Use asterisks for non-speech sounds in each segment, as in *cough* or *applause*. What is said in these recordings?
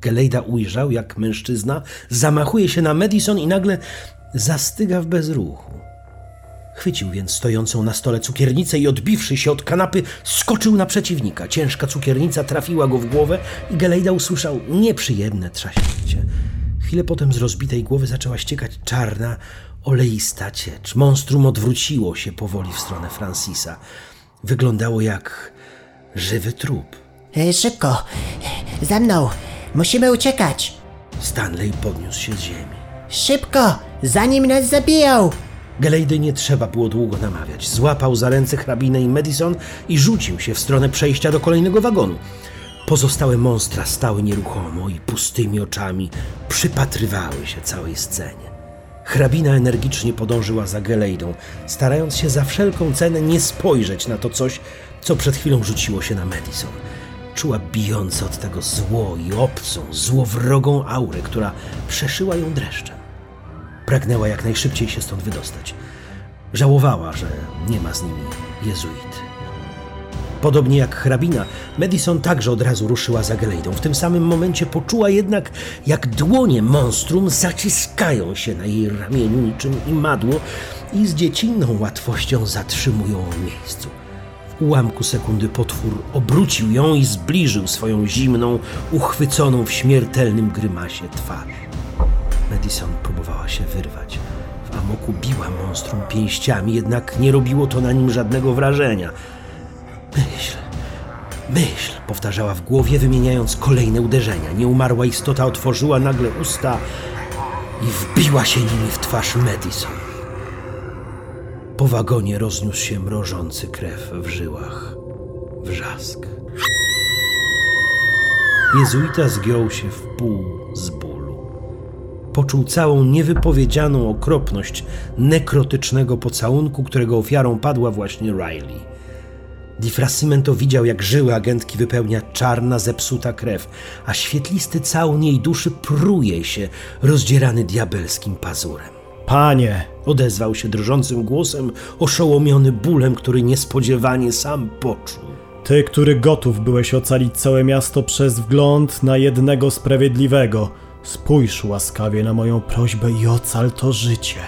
Gelejda ujrzał, jak mężczyzna zamachuje się na Madison i nagle zastyga w bezruchu. Chwycił więc stojącą na stole cukiernicę i odbiwszy się od kanapy, skoczył na przeciwnika. Ciężka cukiernica trafiła go w głowę i Gelejda usłyszał nieprzyjemne trzaśnięcie. Chwilę potem z rozbitej głowy zaczęła ściekać czarna, oleista ciecz. Monstrum odwróciło się powoli w stronę Francisa. Wyglądało jak żywy trup. E, szybko! Za mną! Musimy uciekać! Stanley podniósł się z ziemi. Szybko! Zanim nas zabiją! Gelejdy nie trzeba było długo namawiać. Złapał za ręce hrabinę i Madison i rzucił się w stronę przejścia do kolejnego wagonu. Pozostałe monstra stały nieruchomo i pustymi oczami przypatrywały się całej scenie. Hrabina energicznie podążyła za Gelejdą, starając się za wszelką cenę nie spojrzeć na to coś, co przed chwilą rzuciło się na Madison. Czuła bijące od tego zło i obcą, złowrogą aurę, która przeszyła ją dreszczem. Pragnęła jak najszybciej się stąd wydostać. Żałowała, że nie ma z nimi jezuity. Podobnie jak hrabina, Madison także od razu ruszyła za Gelejdą. W tym samym momencie poczuła jednak, jak dłonie monstrum zaciskają się na jej ramieniu niczym imadło i z dziecinną łatwością zatrzymują ją w miejscu. Ułamku sekundy potwór obrócił ją i zbliżył swoją zimną, uchwyconą w śmiertelnym grymasie twarz. Madison próbowała się wyrwać. W amoku biła monstrum pięściami, jednak nie robiło to na nim żadnego wrażenia. Myśl, myśl, powtarzała w głowie, wymieniając kolejne uderzenia. Nieumarła istota otworzyła nagle usta i wbiła się nimi w twarz Madison. Po wagonie rozniósł się mrożący krew w żyłach. Wrzask. Jezuita zgiął się w pół z bólu. Poczuł całą niewypowiedzianą okropność nekrotycznego pocałunku, którego ofiarą padła właśnie Riley. Di Frascimento widział, jak żyły agentki wypełnia czarna, zepsuta krew, a świetlisty całun jej duszy pruje się, rozdzierany diabelskim pazurem. Panie, Odezwał się drżącym głosem, oszołomiony bólem, który niespodziewanie sam poczuł. ty, który gotów byłeś ocalić całe miasto przez wgląd na jednego sprawiedliwego, spójrz łaskawie na moją prośbę i ocal to życie.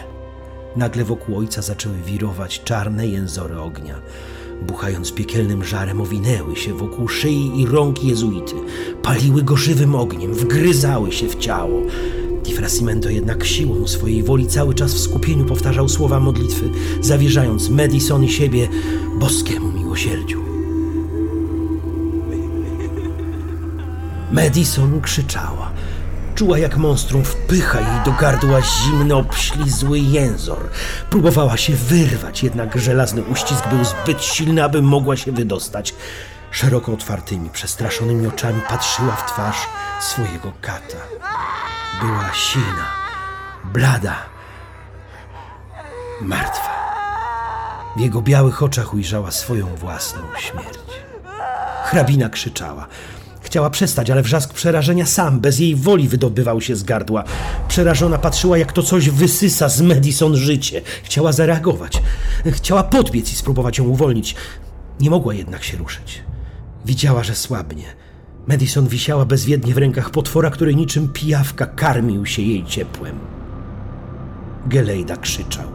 Nagle wokół ojca zaczęły wirować czarne jęzory ognia. Buchając piekielnym żarem, owinęły się wokół szyi i rąk jezuity. Paliły go żywym ogniem, wgryzały się w ciało. Di Frascimento jednak siłą swojej woli cały czas w skupieniu powtarzał słowa modlitwy, zawierzając Madison i siebie boskiemu miłosierdziu. Madison krzyczała. Czuła, jak monstrum wpycha jej do gardła zimny, obślizły jęzor. Próbowała się wyrwać, jednak żelazny uścisk był zbyt silny, aby mogła się wydostać. Szeroko otwartymi, przestraszonymi oczami patrzyła w twarz swojego kata. Była sina, blada, martwa. W jego białych oczach ujrzała swoją własną śmierć. Hrabina krzyczała. Chciała przestać, ale wrzask przerażenia sam, bez jej woli wydobywał się z gardła. Przerażona patrzyła, jak to coś wysysa z Madison życie. Chciała zareagować. Chciała podbiec i spróbować ją uwolnić. Nie mogła jednak się ruszyć. Widziała, że słabnie. Madison wisiała bezwiednie w rękach potwora, który niczym pijawka karmił się jej ciepłem. Gelejda krzyczał.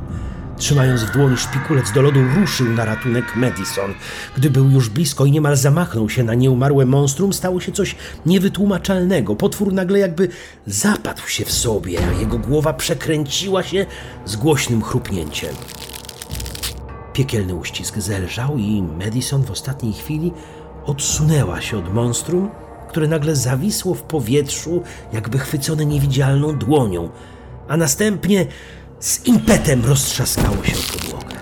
Trzymając w dłoni szpikulec do lodu, ruszył na ratunek Madison. Gdy był już blisko i niemal zamachnął się na nieumarłe monstrum, stało się coś niewytłumaczalnego. Potwór nagle jakby zapadł się w sobie, a jego głowa przekręciła się z głośnym chrupnięciem. Piekielny uścisk zelżał i Madison w ostatniej chwili odsunęła się od monstrum, które nagle zawisło w powietrzu, jakby chwycone niewidzialną dłonią, a następnie z impetem roztrzaskało się o podłogę.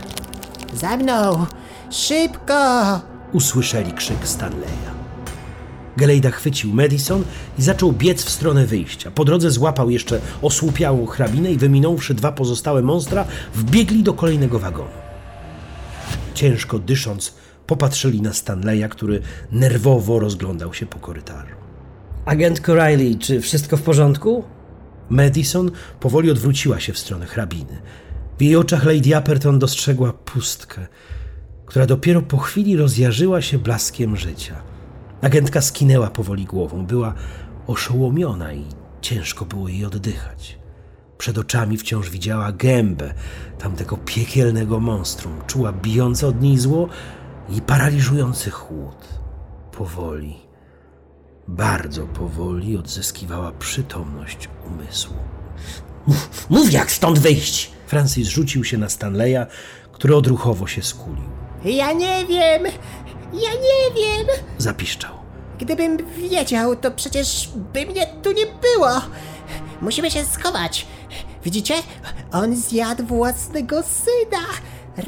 Za mną! Szybko! Usłyszeli krzyk Stanleya. Gelejda chwycił Madison i zaczął biec w stronę wyjścia. Po drodze złapał jeszcze osłupiałą hrabinę i wyminąwszy dwa pozostałe monstra, wbiegli do kolejnego wagonu. Ciężko dysząc, popatrzyli na Stanleya, który nerwowo rozglądał się po korytarzu. Agentko Riley, czy wszystko w porządku? Madison powoli odwróciła się w stronę hrabiny. W jej oczach Lady Apperton dostrzegła pustkę, która dopiero po chwili rozjarzyła się blaskiem życia. Agentka skinęła powoli głową. Była oszołomiona i ciężko było jej oddychać. Przed oczami wciąż widziała gębę tamtego piekielnego monstrum, czuła bijące od niej zło i paraliżujący chłód. Powoli, bardzo powoli odzyskiwała przytomność umysłu. Mów jak stąd wyjść! Francis rzucił się na Stanleya, który odruchowo się skulił. Ja nie wiem! Ja nie wiem! Zapiszczał. Gdybym wiedział, to przecież by mnie tu nie było! Musimy się schować! Widzicie? On zjadł własnego syna!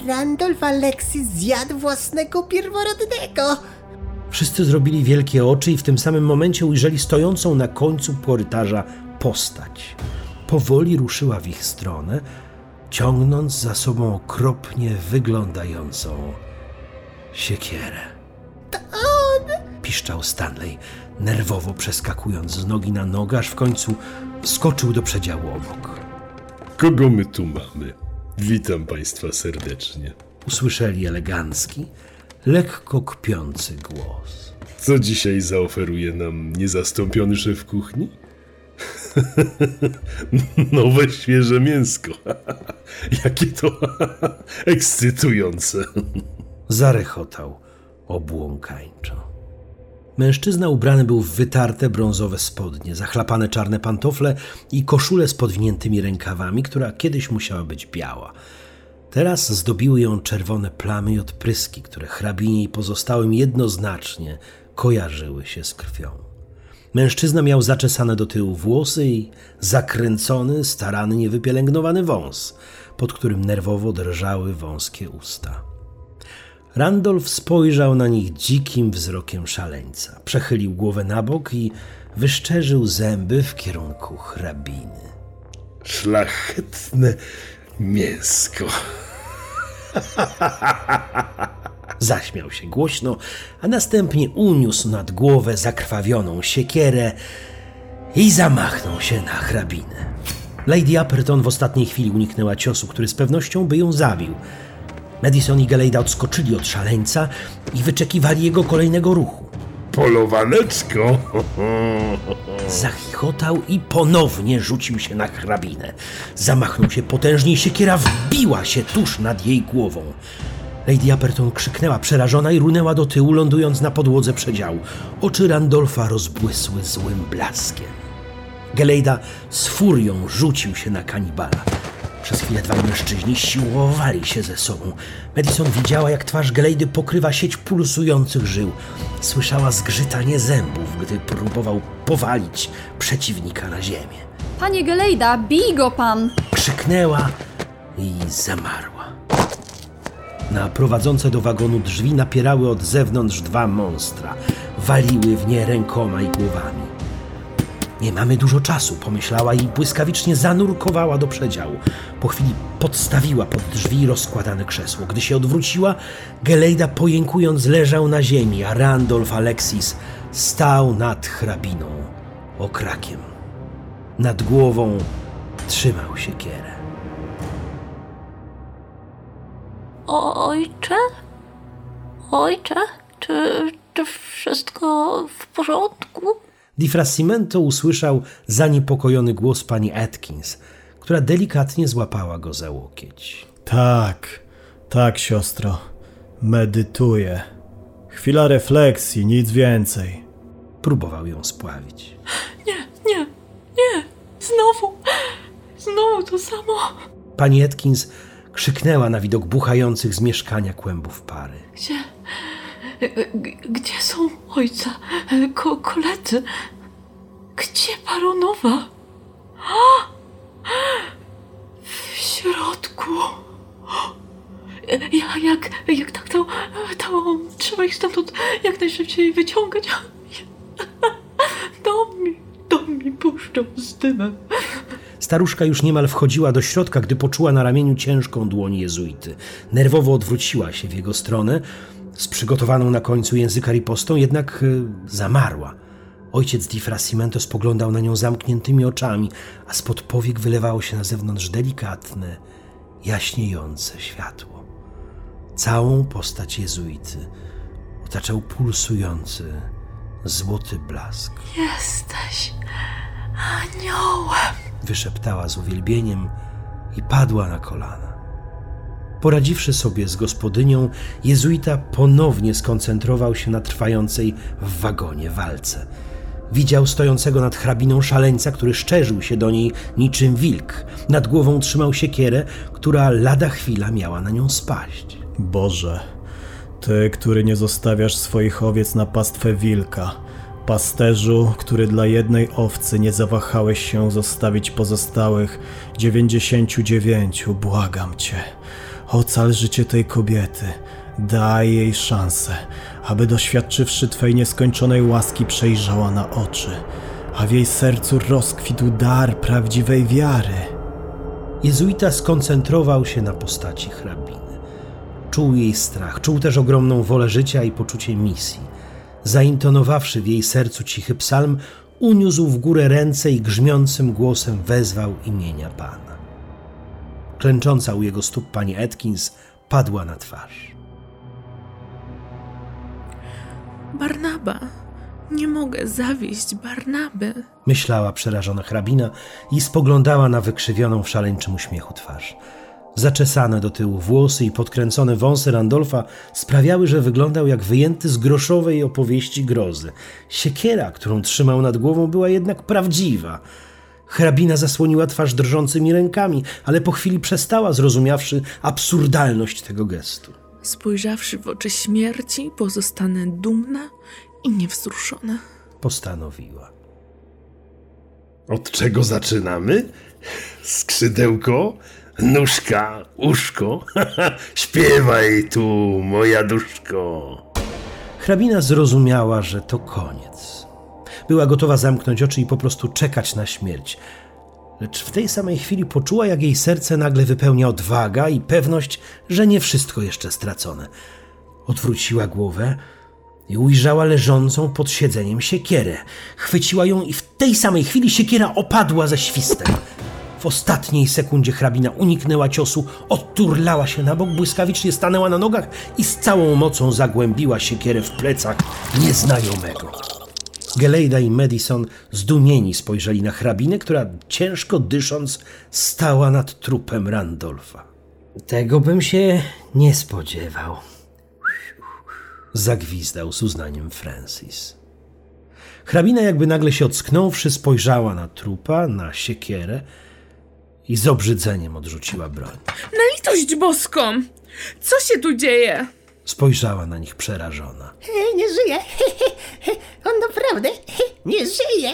Randolph Alexis zjadł własnego pierworodnego! Wszyscy zrobili wielkie oczy i w tym samym momencie ujrzeli stojącą na końcu korytarza postać. Powoli ruszyła w ich stronę, ciągnąc za sobą okropnie wyglądającą siekierę. To on! piszczał Stanley, nerwowo przeskakując z nogi na nogę, aż w końcu skoczył do przedziału obok. Kogo my tu mamy? Witam Państwa serdecznie. Usłyszeli elegancki, lekko kpiący głos. Co dzisiaj zaoferuje nam niezastąpiony szef kuchni? *laughs* Nowe, świeże mięsko. *laughs* Jakie to *laughs* ekscytujące. Zarechotał obłąkańczo. Mężczyzna ubrany był w wytarte brązowe spodnie, zachlapane czarne pantofle i koszulę z podwiniętymi rękawami, która kiedyś musiała być biała. Teraz zdobiły ją czerwone plamy i odpryski, które hrabinie i pozostałym jednoznacznie kojarzyły się z krwią. Mężczyzna miał zaczesane do tyłu włosy i zakręcony, starannie wypielęgnowany wąs, pod którym nerwowo drżały wąskie usta. Randolph spojrzał na nich dzikim wzrokiem szaleńca. Przechylił głowę na bok i wyszczerzył zęby w kierunku hrabiny. Szlachetne mięsko. Zaśmiał się głośno, a następnie uniósł nad głowę zakrwawioną siekierę i zamachnął się na hrabinę. Lady Upperton w ostatniej chwili uniknęła ciosu, który z pewnością by ją zabił. Madison i Galeida odskoczyli od szaleńca i wyczekiwali jego kolejnego ruchu. Polowaneczko. Zachichotał i ponownie rzucił się na hrabinę. Zamachnął się potężnie i siekiera wbiła się tuż nad jej głową. Lady Upperton krzyknęła przerażona i runęła do tyłu, lądując na podłodze przedziału. Oczy Randolfa rozbłysły złym blaskiem. Gelejda z furią rzucił się na kanibala. Przez chwilę dwaj mężczyźni siłowali się ze sobą. Madison widziała, jak twarz Gelejdy pokrywa sieć pulsujących żył. Słyszała zgrzytanie zębów, gdy próbował powalić przeciwnika na ziemię. Panie Gelejda, bij go pan! Krzyknęła i zamarła. Na prowadzące do wagonu drzwi napierały od zewnątrz dwa monstra. Waliły w nie rękoma i głowami. Nie mamy dużo czasu, pomyślała i błyskawicznie zanurkowała do przedziału. Po chwili podstawiła pod drzwi rozkładane krzesło. Gdy się odwróciła, Gelejda pojękując leżał na ziemi, a Randolph Alexis stał nad hrabiną, okrakiem. Nad głową trzymał się kierę. Ojcze? Ojcze? Czy, czy wszystko w porządku? Di Frascimento usłyszał zaniepokojony głos pani Atkins, która delikatnie złapała go za łokieć. Tak, tak, siostro. Medytuję. Chwila refleksji, nic więcej. Próbował ją spławić. Nie, nie, nie! Znowu! Znowu to samo! Pani Atkins krzyknęła na widok buchających z mieszkania kłębów pary. Gdzie. Gdzie są ojca? Ko koledzy? Gdzie baronowa? W środku. Ja, jak, jak tak to, to trzeba ich stamtąd jak najszybciej wyciągać. Dom mi, dom mi puszczą z dymem. Staruszka już niemal wchodziła do środka, gdy poczuła na ramieniu ciężką dłoń jezuity. Nerwowo odwróciła się w jego stronę, z przygotowaną na końcu języka ripostą, jednak y, zamarła. Ojciec Di Frascimento spoglądał na nią zamkniętymi oczami, a spod powiek wylewało się na zewnątrz delikatne, jaśniejące światło. Całą postać jezuity otaczał pulsujący, złoty blask. Jesteś aniołem. Wyszeptała z uwielbieniem i padła na kolana. Poradziwszy sobie z gospodynią, jezuita ponownie skoncentrował się na trwającej w wagonie walce. Widział stojącego nad hrabiną szaleńca, który szczerzył się do niej niczym wilk. Nad głową trzymał siekierę, która lada chwila miała na nią spaść. Boże, Ty, który nie zostawiasz swoich owiec na pastwę wilka, pasterzu, który dla jednej owcy nie zawahałeś się zostawić pozostałych 99, błagam Cię, ocal życie tej kobiety, daj jej szansę, aby doświadczywszy Twej nieskończonej łaski przejrzała na oczy, a w jej sercu rozkwitł dar prawdziwej wiary. Jezuita skoncentrował się na postaci hrabiny. Czuł jej strach, czuł też ogromną wolę życia i poczucie misji. Zaintonowawszy w jej sercu cichy psalm, uniósł w górę ręce i grzmiącym głosem wezwał imienia Pana. Klęcząca u jego stóp pani Atkins padła na twarz. Barnaba. Nie mogę zawieść Barnaby. Myślała przerażona hrabina i spoglądała na wykrzywioną w szaleńczym uśmiechu twarz. Zaczesane do tyłu włosy i podkręcone wąsy Randolfa sprawiały, że wyglądał jak wyjęty z groszowej opowieści grozy. Siekiera, którą trzymał nad głową, była jednak prawdziwa. Hrabina zasłoniła twarz drżącymi rękami, ale po chwili przestała, zrozumiawszy absurdalność tego gestu. Spojrzawszy w oczy śmierci, pozostanę dumna i niewzruszona. Postanowiła. Od czego zaczynamy? Skrzydełko, nóżka, uszko. *laughs* Śpiewaj tu, moja duszko. Hrabina zrozumiała, że to koniec. Była gotowa zamknąć oczy i po prostu czekać na śmierć. Lecz w tej samej chwili poczuła, jak jej serce nagle wypełnia odwaga i pewność, że nie wszystko jeszcze stracone. Odwróciła głowę i ujrzała leżącą pod siedzeniem siekierę. Chwyciła ją i w tej samej chwili siekiera opadła ze świstem. W ostatniej sekundzie hrabina uniknęła ciosu, odturlała się na bok, błyskawicznie stanęła na nogach i z całą mocą zagłębiła siekierę w plecach nieznajomego. Gelejda i Madison zdumieni spojrzeli na hrabinę, która ciężko dysząc stała nad trupem Randolfa. Tego bym się nie spodziewał. Zagwizdał z uznaniem Francis. Hrabina jakby nagle się ocknąwszy spojrzała na trupa, na siekierę i z obrzydzeniem odrzuciła broń. Na litość boską! Co się tu dzieje? Spojrzała na nich przerażona. E, Nie żyje. *laughs* On naprawdę *laughs* nie żyje.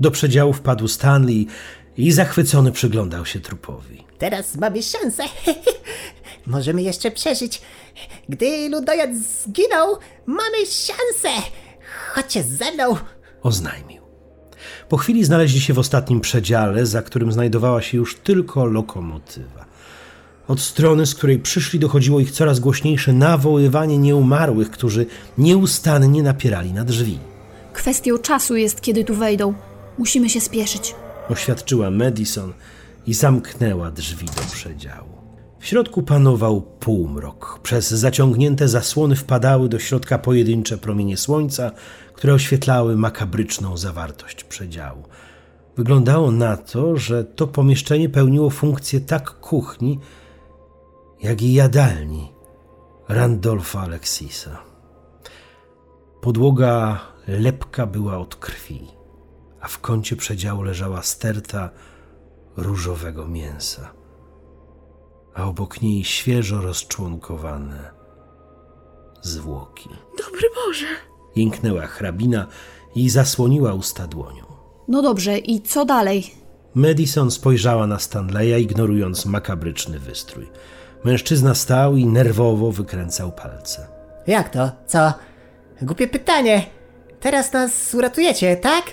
Do przedziału wpadł Stanley i zachwycony przyglądał się trupowi. Teraz mamy szansę. *laughs* Możemy jeszcze przeżyć. Gdy ludojad zginął, mamy szansę. Chodźcie ze mną. oznajmił. Po chwili znaleźli się w ostatnim przedziale, za którym znajdowała się już tylko lokomotywa. Od strony, z której przyszli, dochodziło ich coraz głośniejsze nawoływanie nieumarłych, którzy nieustannie napierali na drzwi. Kwestią czasu jest, kiedy tu wejdą. Musimy się spieszyć. Oświadczyła Madison i zamknęła drzwi do przedziału. W środku panował półmrok. Przez zaciągnięte zasłony wpadały do środka pojedyncze promienie słońca, które oświetlały makabryczną zawartość przedziału. Wyglądało na to, że to pomieszczenie pełniło funkcję tak kuchni, jak i jadalni Randolfa Alexisa. Podłoga lepka była od krwi, a w kącie przedziału leżała sterta różowego mięsa, a obok niej świeżo rozczłonkowane zwłoki. Dobry Boże! Jęknęła hrabina i zasłoniła usta dłonią. No dobrze, i co dalej? Madison spojrzała na Stanleya, ignorując makabryczny wystrój. Mężczyzna stał i nerwowo wykręcał palce. Jak to? Co? Głupie pytanie. Teraz nas uratujecie, tak?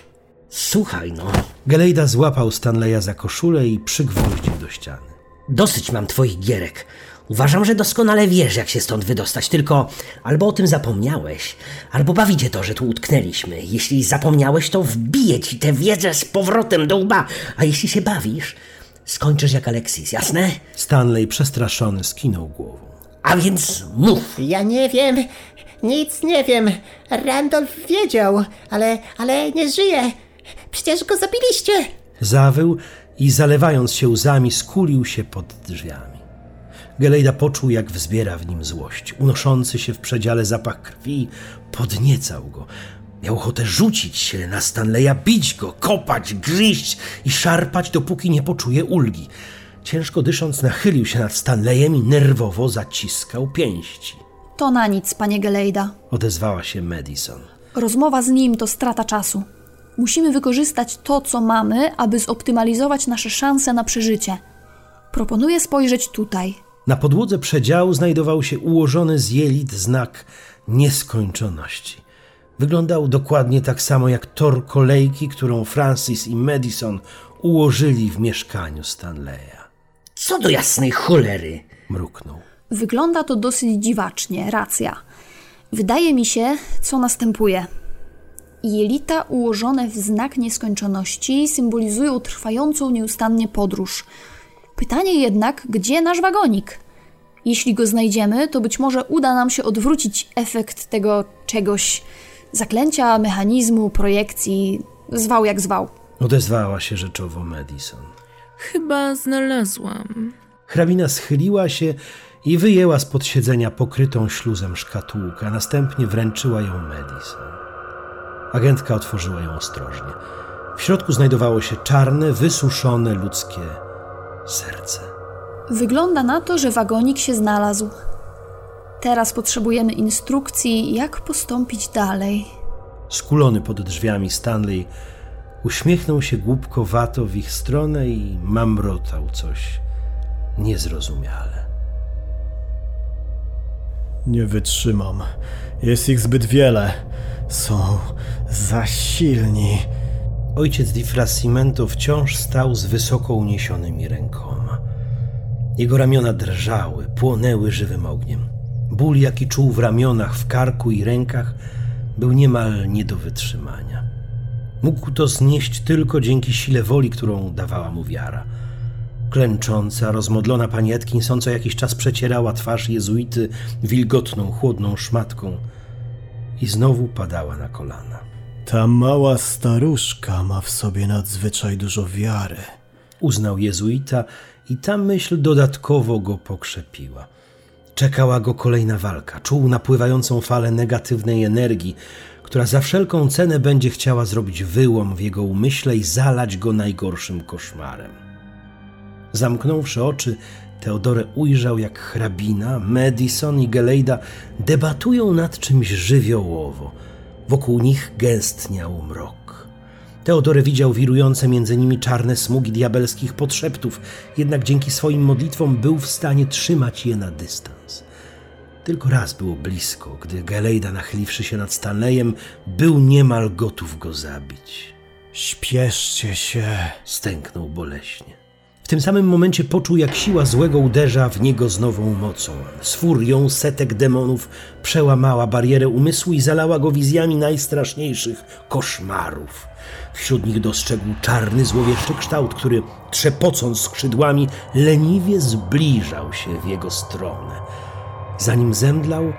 Słuchaj no, Gelejda złapał Stanleya za koszulę i przygwoździł do ściany. dosyć mam twoich gierek. Uważam, że doskonale wiesz, jak się stąd wydostać, tylko albo o tym zapomniałeś, albo bawi cię to, że tu utknęliśmy. Jeśli zapomniałeś, to wbiję ci tę wiedzę z powrotem do łba, a jeśli się bawisz, skończysz jak Alexis, jasne? Stanley przestraszony skinął głową. A więc mów. Ja nie wiem. Nic nie wiem. Randolph wiedział, ale, ale nie żyje. Przecież go zabiliście. Zawył i zalewając się łzami, skulił się pod drzwiami. Gelejda poczuł, jak wzbiera w nim złość. Unoszący się w przedziale zapach krwi podniecał go. Miał ochotę rzucić się na Stanleya, bić go, kopać, gryźć i szarpać, dopóki nie poczuje ulgi. Ciężko dysząc, nachylił się nad Stanleyem i nerwowo zaciskał pięści. To na nic, panie Gelejda. Odezwała się Madison. Rozmowa z nim to strata czasu. Musimy wykorzystać to, co mamy, aby zoptymalizować nasze szanse na przeżycie. Proponuję spojrzeć tutaj. Na podłodze przedziału znajdował się ułożony z jelit znak nieskończoności. Wyglądał dokładnie tak samo jak tor kolejki, którą Francis i Madison ułożyli w mieszkaniu Stanleya. Co do jasnej cholery? Mruknął. Wygląda to dosyć dziwacznie, racja. Wydaje mi się, co następuje. Jelita ułożone w znak nieskończoności symbolizują trwającą nieustannie podróż. Pytanie jednak, gdzie nasz wagonik? Jeśli go znajdziemy, to być może uda nam się odwrócić efekt tego czegoś zaklęcia, mechanizmu, projekcji, zwał jak zwał. Odezwała się rzeczowo Madison. Chyba znalazłam. Hrabina schyliła się i wyjęła z pod siedzenia pokrytą śluzem szkatułkę, a następnie wręczyła ją Madison. Agentka otworzyła ją ostrożnie. W środku znajdowało się czarne, wysuszone ludzkie serce. Wygląda na to, że wagonik się znalazł. Teraz potrzebujemy instrukcji, jak postąpić dalej. Skulony pod drzwiami Stanley uśmiechnął się głupkowato w ich stronę i mamrotał coś niezrozumiale. Nie wytrzymam. Jest ich zbyt wiele. Są za silni. Ojciec Di Frascimento wciąż stał z wysoko uniesionymi rękoma. Jego ramiona drżały, płonęły żywym ogniem. Ból, jaki czuł w ramionach, w karku i rękach, był niemal nie do wytrzymania. Mógł to znieść tylko dzięki sile woli, którą dawała mu wiara. Klęcząca, rozmodlona pani Atkinson co jakiś czas przecierała twarz jezuity wilgotną, chłodną szmatką i znowu padała na kolana. Ta mała staruszka ma w sobie nadzwyczaj dużo wiary. Uznał jezuita i ta myśl dodatkowo go pokrzepiła. Czekała go kolejna walka. Czuł napływającą falę negatywnej energii, która za wszelką cenę będzie chciała zrobić wyłom w jego umyśle i zalać go najgorszym koszmarem. Zamknąwszy oczy, Teodore ujrzał, jak hrabina, Madison i Gelejda debatują nad czymś żywiołowo. Wokół nich gęstniał mrok. Teodore widział wirujące między nimi czarne smugi diabelskich podszeptów, jednak dzięki swoim modlitwom był w stanie trzymać je na dystans. Tylko raz było blisko, gdy Gelejda, nachyliwszy się nad Stanleyem, był niemal gotów go zabić. Śpieszcie się. Stęknął boleśnie. W tym samym momencie poczuł, jak siła złego uderza w niego z nową mocą. Z furią setek demonów przełamała barierę umysłu i zalała go wizjami najstraszniejszych koszmarów. Wśród nich dostrzegł czarny, złowieszczy kształt, który, trzepocąc skrzydłami, leniwie zbliżał się w jego stronę. Zanim zemdlał,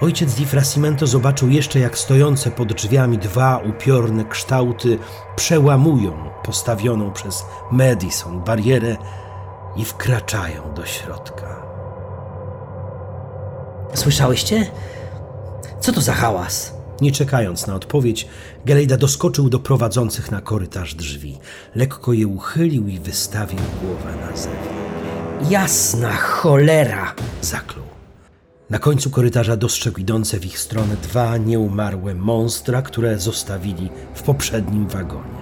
ojciec Di Frascimento zobaczył jeszcze, jak stojące pod drzwiami dwa upiorne kształty przełamują postawioną przez Madison barierę i wkraczają do środka. Słyszałyście? Co to za hałas? Nie czekając na odpowiedź, Gelejda doskoczył do prowadzących na korytarz drzwi. Lekko je uchylił i wystawił głowę na zewnątrz. Jasna cholera! Zaklął. Na końcu korytarza dostrzegł idące w ich stronę dwa nieumarłe monstra, które zostawili w poprzednim wagonie.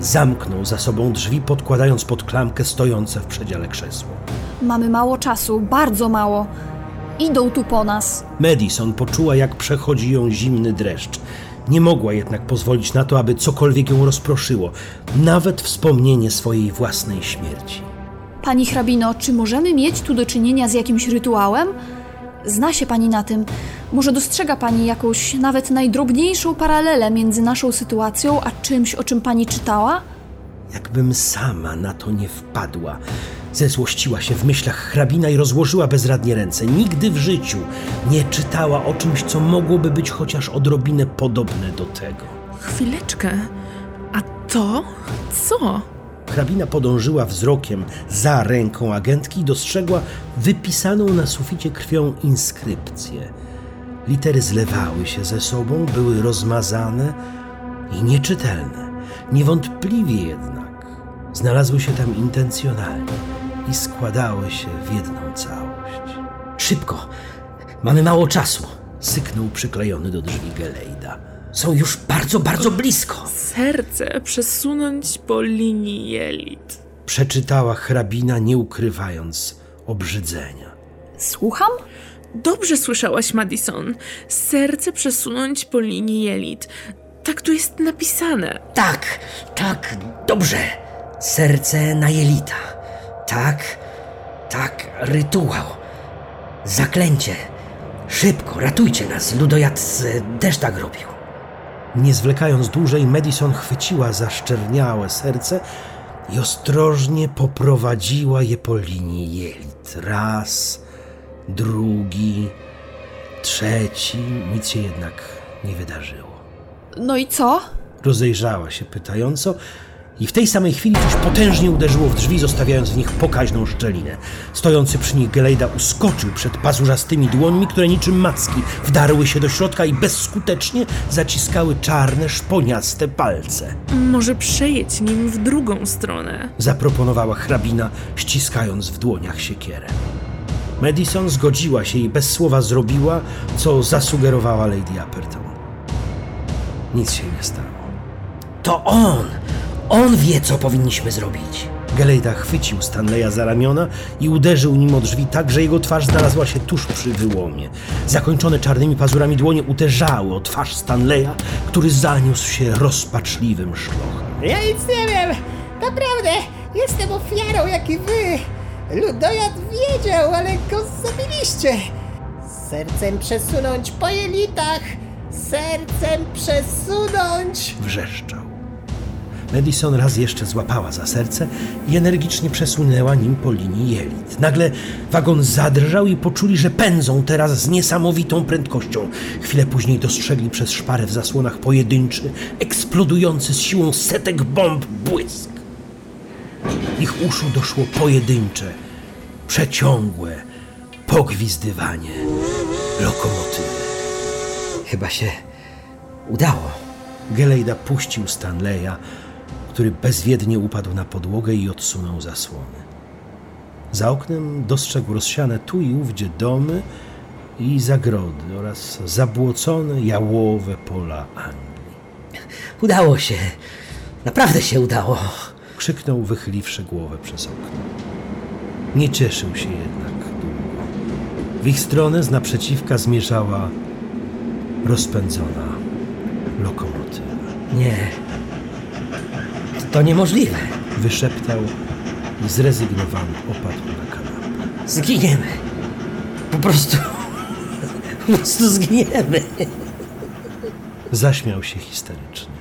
Zamknął za sobą drzwi, podkładając pod klamkę stojące w przedziale krzesło. Mamy mało czasu, bardzo mało. Idą tu po nas. Madison poczuła, jak przechodzi ją zimny dreszcz. Nie mogła jednak pozwolić na to, aby cokolwiek ją rozproszyło, nawet wspomnienie swojej własnej śmierci. Pani hrabino, czy możemy mieć tu do czynienia z jakimś rytuałem? Zna się pani na tym. Może dostrzega pani jakąś nawet najdrobniejszą paralelę między naszą sytuacją a czymś, o czym pani czytała? Jakbym sama na to nie wpadła. Zezłościła się w myślach hrabina i rozłożyła bezradnie ręce. Nigdy w życiu nie czytała o czymś, co mogłoby być chociaż odrobinę podobne do tego. Chwileczkę. A to? Co? Hrabina podążyła wzrokiem za ręką agentki i dostrzegła wypisaną na suficie krwią inskrypcję. Litery zlewały się ze sobą, były rozmazane i nieczytelne. Niewątpliwie jednak znalazły się tam intencjonalnie i składały się w jedną całość. Szybko! Mamy mało czasu. Syknął przyklejony do drzwi Gelejda. Są już bardzo, bardzo blisko. Serce przesunąć po linii jelit. Przeczytała hrabina, nie ukrywając obrzydzenia. Słucham? Dobrze słyszałaś, Madison. Serce przesunąć po linii jelit. Tak tu jest napisane. Tak, tak, dobrze. Serce na jelita. Tak, tak, rytuał. Zaklęcie. Szybko, ratujcie nas. Ludojad też tak robił. Nie zwlekając dłużej, Madison chwyciła zaszczerniałe serce i ostrożnie poprowadziła je po linii jelit. Raz, drugi, trzeci. Nic się jednak nie wydarzyło. No i co? Rozejrzała się pytająco i w tej samej chwili coś potężnie uderzyło w drzwi, zostawiając w nich pokaźną szczelinę. Stojący przy nich Gelejda uskoczył przed pazurzastymi dłońmi, które niczym macki wdarły się do środka i bezskutecznie zaciskały czarne, szponiaste palce. Może przejedź nim w drugą stronę. Zaproponowała hrabina, ściskając w dłoniach siekierę. Madison zgodziła się i bez słowa zrobiła, co zasugerowała Lady Apperton. Nic się nie stało. To on! On wie, co powinniśmy zrobić. Gelejda chwycił Stanleya za ramiona i uderzył nim o drzwi tak, że jego twarz znalazła się tuż przy wyłomie. Zakończone czarnymi pazurami dłonie uderzały o twarz Stanleya, który zaniósł się rozpaczliwym szlochem. Ja nic nie wiem! Naprawdę! Jestem ofiarą jak i wy! Ludojad wiedział, ale go zabiliście! Sercem przesunąć po jelitach! Sercem przesunąć! Wrzeszczał. Madison raz jeszcze złapała za serce i energicznie przesunęła nim po linii jelit. Nagle wagon zadrżał i poczuli, że pędzą teraz z niesamowitą prędkością. Chwilę później dostrzegli przez szparę w zasłonach pojedynczy, eksplodujący z siłą setek bomb błysk. Ich uszu doszło pojedyncze, przeciągłe pogwizdywanie lokomotywy. Chyba się udało. Gelejda puścił Stanleya, który bezwiednie upadł na podłogę i odsunął zasłony. Za oknem dostrzegł rozsiane tu i ówdzie domy i zagrody oraz zabłocone jałowe pola Anglii. Udało się. Naprawdę się udało. Krzyknął, wychyliwszy głowę przez okno. Nie cieszył się jednak długo. W ich stronę z naprzeciwka zmierzała rozpędzona lokomotywa. Nie. To niemożliwe. Wyszeptał i zrezygnowany opadł na kanapę. Zginiemy. Po prostu. *laughs* Po prostu zginiemy. Zaśmiał się histerycznie.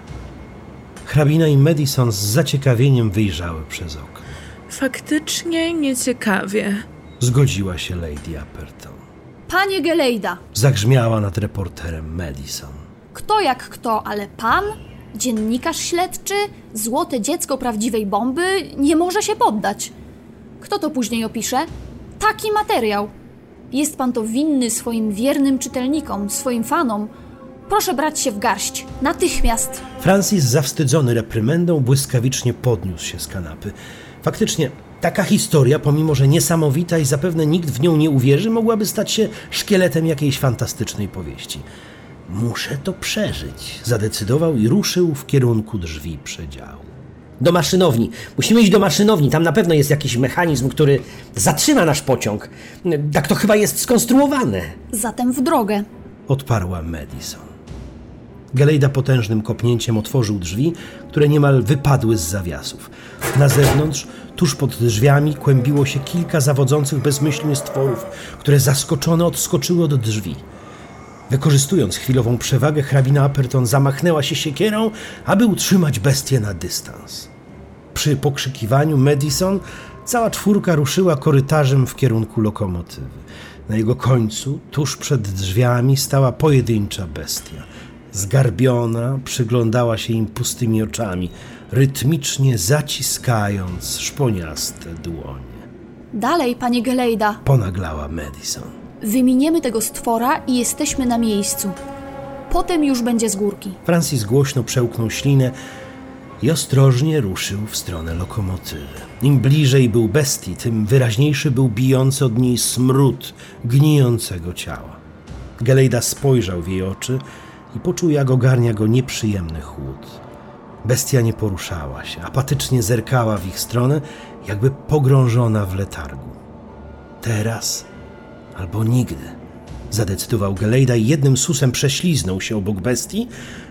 Hrabina i Madison z zaciekawieniem wyjrzały przez okno. Faktycznie nieciekawie. Zgodziła się Lady Apperton. Panie Gelejda, Zagrzmiała nad reporterem Madison. kto jak kto, ale pan, dziennikarz śledczy, złote dziecko prawdziwej bomby, nie może się poddać. Kto to później opisze? Taki materiał. Jest pan to winny swoim wiernym czytelnikom, swoim fanom. Proszę brać się w garść. Natychmiast. Francis, zawstydzony reprymendą, błyskawicznie podniósł się z kanapy. Faktycznie, taka historia, pomimo że niesamowita i zapewne nikt w nią nie uwierzy, mogłaby stać się szkieletem jakiejś fantastycznej powieści. Muszę to przeżyć, zadecydował i ruszył w kierunku drzwi przedziału. Do maszynowni. Musimy iść do maszynowni. Tam na pewno jest jakiś mechanizm, który zatrzyma nasz pociąg. Tak to chyba jest skonstruowane. Zatem w drogę. Odparła Madison. Gelejda potężnym kopnięciem otworzył drzwi, które niemal wypadły z zawiasów. Na zewnątrz, tuż pod drzwiami, kłębiło się kilka zawodzących bezmyślnie stworów, które zaskoczone odskoczyły od drzwi. Wykorzystując chwilową przewagę, hrabina Apperton zamachnęła się siekierą, aby utrzymać bestię na dystans. Przy pokrzykiwaniu Madison Cała czwórka ruszyła korytarzem w kierunku lokomotywy. Na jego końcu, tuż przed drzwiami, stała pojedyncza bestia. Zgarbiona, przyglądała się im pustymi oczami, rytmicznie zaciskając szponiaste dłonie. Dalej, panie Gelejda. Ponaglała Madison. Wyminiemy tego stwora i jesteśmy na miejscu. Potem już będzie z górki. Francis głośno przełknął ślinę i ostrożnie ruszył w stronę lokomotywy. Im bliżej był bestii, tym wyraźniejszy był bijący od niej smród gnijącego ciała. Gelejda spojrzał w jej oczy i poczuł, jak ogarnia go nieprzyjemny chłód. Bestia nie poruszała się, apatycznie zerkała w ich stronę, jakby pogrążona w letargu. Teraz albo nigdy, zadecydował Gelejda i jednym susem prześliznął się obok bestii,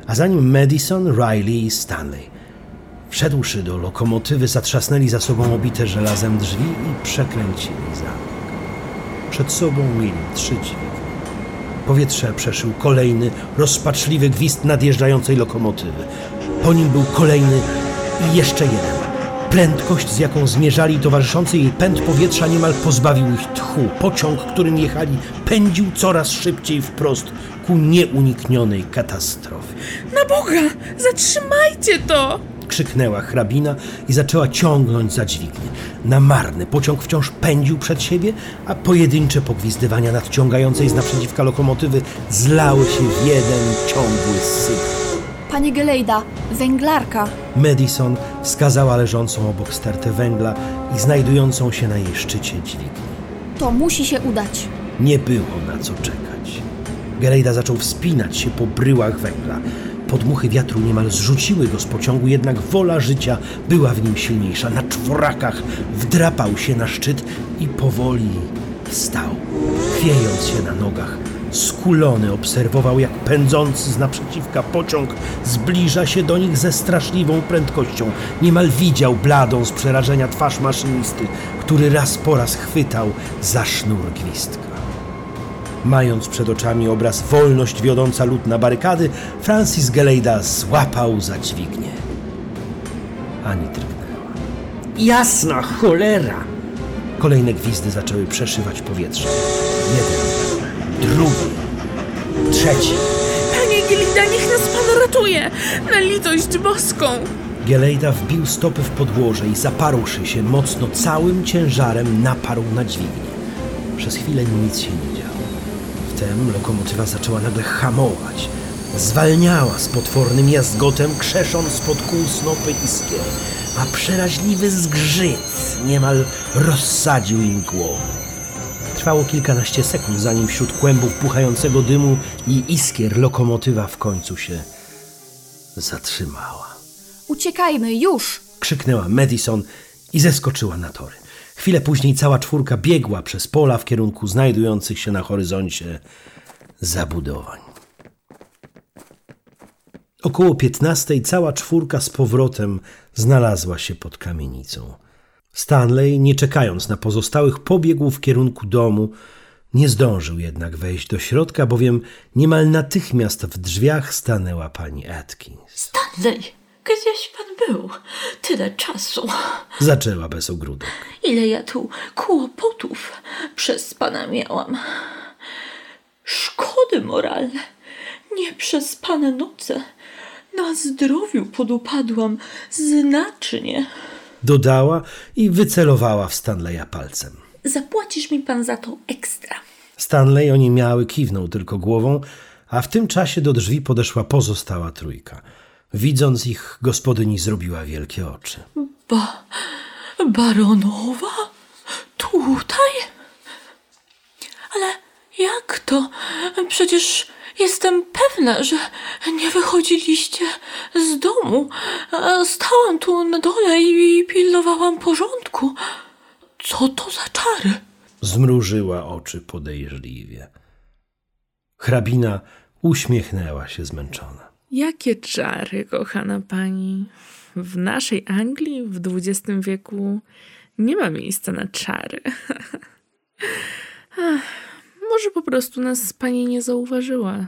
a za nim Madison, Riley i Stanley. Wszedłszy do lokomotywy, zatrzasnęli za sobą obite żelazem drzwi i przekręcili zamek. Przed sobą mieli trzy dźwignie. Powietrze przeszył kolejny, rozpaczliwy gwizd nadjeżdżającej lokomotywy. Po nim był kolejny i jeszcze jeden. Prędkość, z jaką zmierzali towarzyszący jej pęd powietrza niemal pozbawił ich tchu. Pociąg, którym jechali, pędził coraz szybciej wprost ku nieuniknionej katastrofie. Na Boga! Zatrzymajcie to! Krzyknęła hrabina i zaczęła ciągnąć za dźwignię. Na marny pociąg wciąż pędził przed siebie, a pojedyncze pogwizdywania nadciągającej z naprzeciwka lokomotywy zlały się w jeden ciągły syk. Panie Gelejda, węglarka. Madison wskazała leżącą obok stertę węgla i znajdującą się na jej szczycie dźwignię. To musi się udać. Nie było na co czekać. Gelejda zaczął wspinać się po bryłach węgla. Podmuchy wiatru niemal zrzuciły go z pociągu, jednak wola życia była w nim silniejsza. Na czworakach wdrapał się na szczyt i powoli wstał. Chwiejąc się na nogach, skulony obserwował, jak pędzący z naprzeciwka pociąg zbliża się do nich ze straszliwą prędkością. Niemal widział bladą z przerażenia twarz maszynisty, który raz po raz chwytał za sznur gwizdka. Mając przed oczami obraz wolność wiodąca lud na barykady, Francis Gelejda złapał za dźwignię. Ani drgnęła. Jasna cholera! Kolejne gwizdy zaczęły przeszywać powietrze. Jeden, drugi, trzeci. Panie Gelida, niech nas pan ratuje! Na litość boską! Gelejda wbił stopy w podłoże i zaparłszy się mocno całym ciężarem naparł na dźwignię. Przez chwilę nic się nie działo. Wtem lokomotywa zaczęła nagle hamować. Zwalniała z potwornym jazgotem, krzesząc spod kół snopy iskier, a przeraźliwy zgrzyt niemal rozsadził im głowy. Trwało kilkanaście sekund, zanim wśród kłębów puchającego dymu i iskier lokomotywa w końcu się zatrzymała. Uciekajmy, już! krzyknęła Madison i zeskoczyła na tory. Chwilę później cała czwórka biegła przez pola w kierunku znajdujących się na horyzoncie zabudowań. Około piętnastej cała czwórka z powrotem znalazła się pod kamienicą. Stanley, nie czekając na pozostałych, pobiegł w kierunku domu. Nie zdążył jednak wejść do środka, bowiem niemal natychmiast w drzwiach stanęła pani Atkins. Stanley, gdzieś pan był? Tyle czasu. Zaczęła bez ogródek. Ile ja tu kłopotów przez pana miałam. Szkody moralne, nieprzespane noce. Na zdrowiu podupadłam znacznie. Dodała i wycelowała w Stanleya palcem. Zapłacisz mi pan za to ekstra. Stanley oniemiały kiwnął tylko głową, a w tym czasie do drzwi podeszła pozostała trójka. Widząc ich, gospodyni zrobiła wielkie oczy. Ba, baronowa? Tutaj? Ale jak to? Przecież jestem pewna, że nie wychodziliście z domu. Stałam tu na dole i pilnowałam porządku. Co to za czary? Zmrużyła oczy podejrzliwie. Hrabina uśmiechnęła się zmęczona. Jakie czary, kochana pani. W naszej Anglii w XX wieku nie ma miejsca na czary. *laughs* Prostu nas pani nie zauważyła.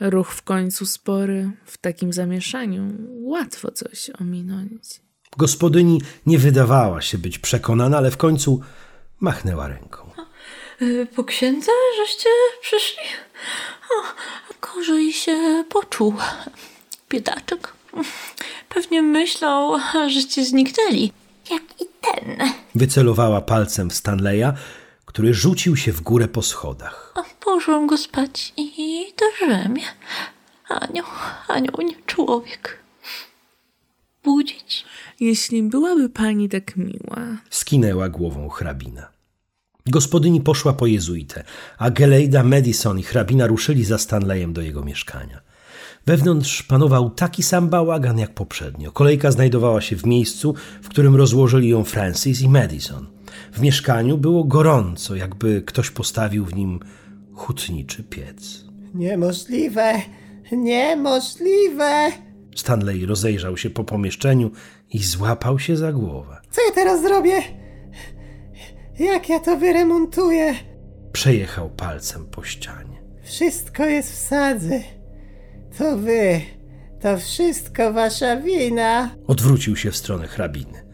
Ruch w końcu spory, w takim zamieszaniu łatwo coś ominąć. Gospodyni nie wydawała się być przekonana, ale w końcu machnęła ręką. Po księdza żeście przyszli? O, gorzej się poczuł. Biedaczek. Pewnie myślał, żeście zniknęli. Jak i ten. Wycelowała palcem w Stanleya, który rzucił się w górę po schodach. A Położyłam go spać i do rzemie. Anioł, anioł, nie człowiek. Budzić? Jeśli byłaby pani tak miła. Skinęła głową hrabina. Gospodyni poszła po jezuitę, a Gelejda, Madison i hrabina ruszyli za Stanleyem do jego mieszkania. Wewnątrz panował taki sam bałagan jak poprzednio. Kolejka znajdowała się w miejscu, w którym rozłożyli ją Francis i Madison. W mieszkaniu było gorąco, jakby ktoś postawił w nim hutniczy piec. Niemożliwe! Niemożliwe! Stanley rozejrzał się po pomieszczeniu i złapał się za głowę. Co ja teraz zrobię? Jak ja to wyremontuję? Przejechał palcem po ścianie. Wszystko jest w sadze. To wy. To wszystko wasza wina. Odwrócił się w stronę hrabiny.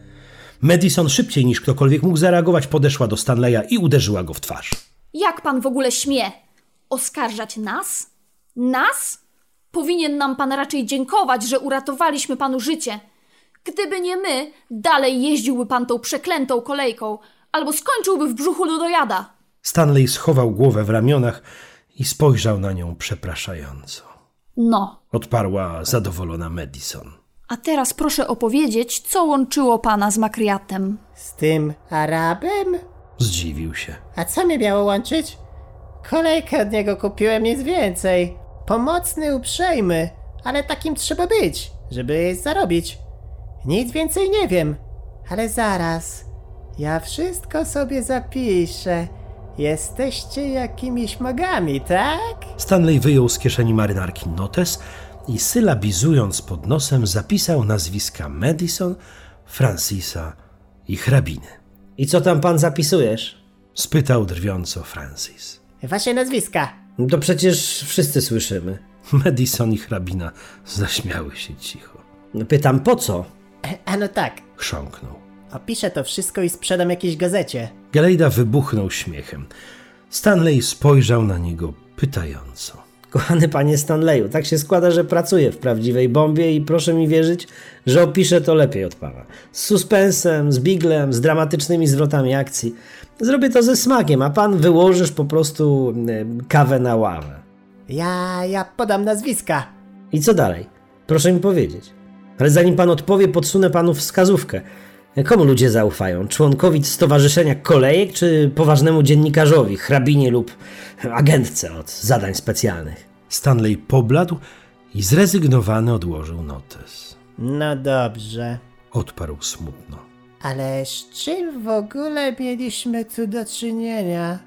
Madison szybciej niż ktokolwiek mógł zareagować podeszła do Stanleya i uderzyła go w twarz. Jak pan w ogóle śmie oskarżać nas? Nas? Powinien nam pan raczej dziękować, że uratowaliśmy panu życie. Gdyby nie my, dalej jeździłby pan tą przeklętą kolejką, albo skończyłby w brzuchu ludojada. Stanley schował głowę w ramionach i spojrzał na nią przepraszająco. No, Odparła zadowolona Madison. a teraz proszę opowiedzieć, co łączyło pana z Makriatem. Z tym Arabem? Zdziwił się. A co mnie miało łączyć? Kolejkę od niego kupiłem, nic więcej. Pomocny, uprzejmy, ale takim trzeba być, żeby zarobić. Nic więcej nie wiem. Ale zaraz. Ja wszystko sobie zapiszę. Jesteście jakimiś magami, tak? Stanley wyjął z kieszeni marynarki notes i sylabizując pod nosem zapisał nazwiska Madison, Francisa i hrabiny. I co tam pan zapisujesz? Spytał drwiąco Francis. Wasze nazwiska. To przecież wszyscy słyszymy. Madison i hrabina zaśmiały się cicho. Pytam po co? A no tak. Chrząknął. Opiszę to wszystko i sprzedam jakiejś gazecie. Gelejda wybuchnął śmiechem. Stanley spojrzał na niego pytająco. Kochany panie Stanleyu, tak się składa, że pracuję w prawdziwej bombie i proszę mi wierzyć, że opiszę to lepiej od pana. Z suspensem, z biglem, z dramatycznymi zwrotami akcji. Zrobię to ze smakiem, a pan wyłożysz po prostu kawę na ławę. Ja, ja podam nazwiska. I co dalej? Proszę mi powiedzieć. Ale zanim pan odpowie, podsunę panu wskazówkę. Komu ludzie zaufają? Członkowi Stowarzyszenia Kolejek, czy poważnemu dziennikarzowi, hrabinie lub agentce od zadań specjalnych? Stanley pobladł i zrezygnowany odłożył notes. No dobrze. Odparł smutno. Ale z czym w ogóle mieliśmy tu do czynienia?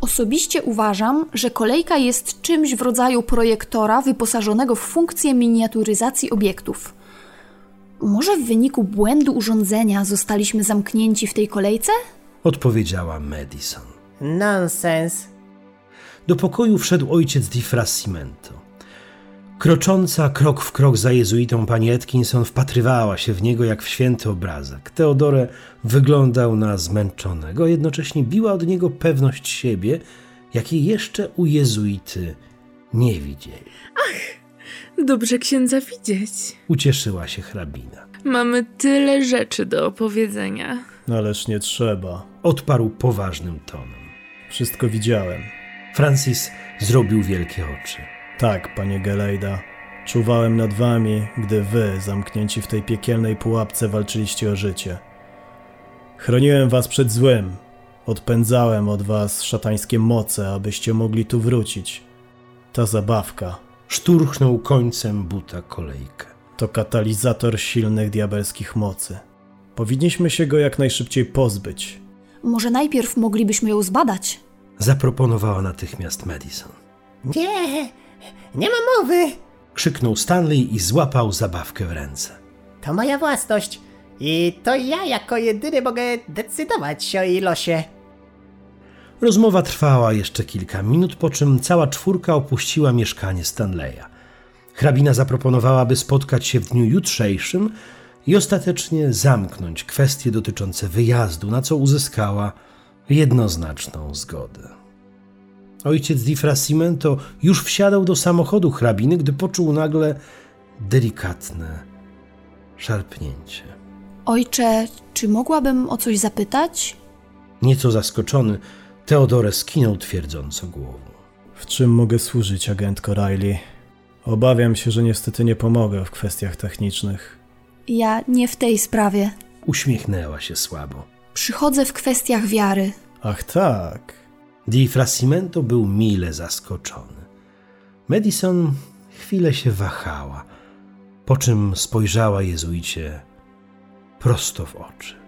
Osobiście uważam, że kolejka jest czymś w rodzaju projektora wyposażonego w funkcję miniaturyzacji obiektów. Może w wyniku błędu urządzenia zostaliśmy zamknięci w tej kolejce? Odpowiedziała Madison. Nonsens. Do pokoju wszedł ojciec Di Frascimento. Krocząca krok w krok za jezuitą pani Atkinson wpatrywała się w niego jak w święty obrazek. Teodore wyglądał na zmęczonego, jednocześnie biła od niego pewność siebie, jakiej jeszcze u jezuity nie widzieli. Dobrze księdza widzieć. Ucieszyła się hrabina. Mamy tyle rzeczy do opowiedzenia. Ależ nie trzeba. Odparł poważnym tonem. Wszystko widziałem. Francis zrobił wielkie oczy. Tak, panie Gelejda. Czuwałem nad wami, gdy wy, zamknięci w tej piekielnej pułapce, walczyliście o życie. Chroniłem was przed złym. Odpędzałem od was szatańskie moce, abyście mogli tu wrócić. Ta zabawka Szturchnął końcem buta kolejkę. to katalizator silnych diabelskich mocy. Powinniśmy się go jak najszybciej pozbyć. Może najpierw moglibyśmy ją zbadać? Zaproponowała natychmiast Madison. Nie, nie ma mowy. Krzyknął Stanley i złapał zabawkę w ręce. To moja własność. I to ja jako jedyny mogę decydować o jej losie. Rozmowa trwała jeszcze kilka minut, po czym cała czwórka opuściła mieszkanie Stanleya. Hrabina zaproponowała, by spotkać się w dniu jutrzejszym i ostatecznie zamknąć kwestie dotyczące wyjazdu, na co uzyskała jednoznaczną zgodę. Ojciec Di Frascimento już wsiadał do samochodu hrabiny, gdy poczuł nagle delikatne szarpnięcie. Ojcze, czy mogłabym o coś zapytać? Nieco zaskoczony, Teodore skinął twierdząco głową. W czym mogę służyć, agentko Riley? Obawiam się, że niestety nie pomogę w kwestiach technicznych. Ja nie w tej sprawie. Uśmiechnęła się słabo. Przychodzę w kwestiach wiary. Ach tak. Di Frascimento był mile zaskoczony. Madison chwilę się wahała, po czym spojrzała jezuicie prosto w oczy.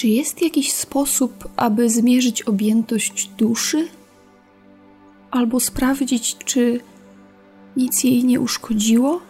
Czy jest jakiś sposób, aby zmierzyć objętość duszy? Albo sprawdzić, czy nic jej nie uszkodziło?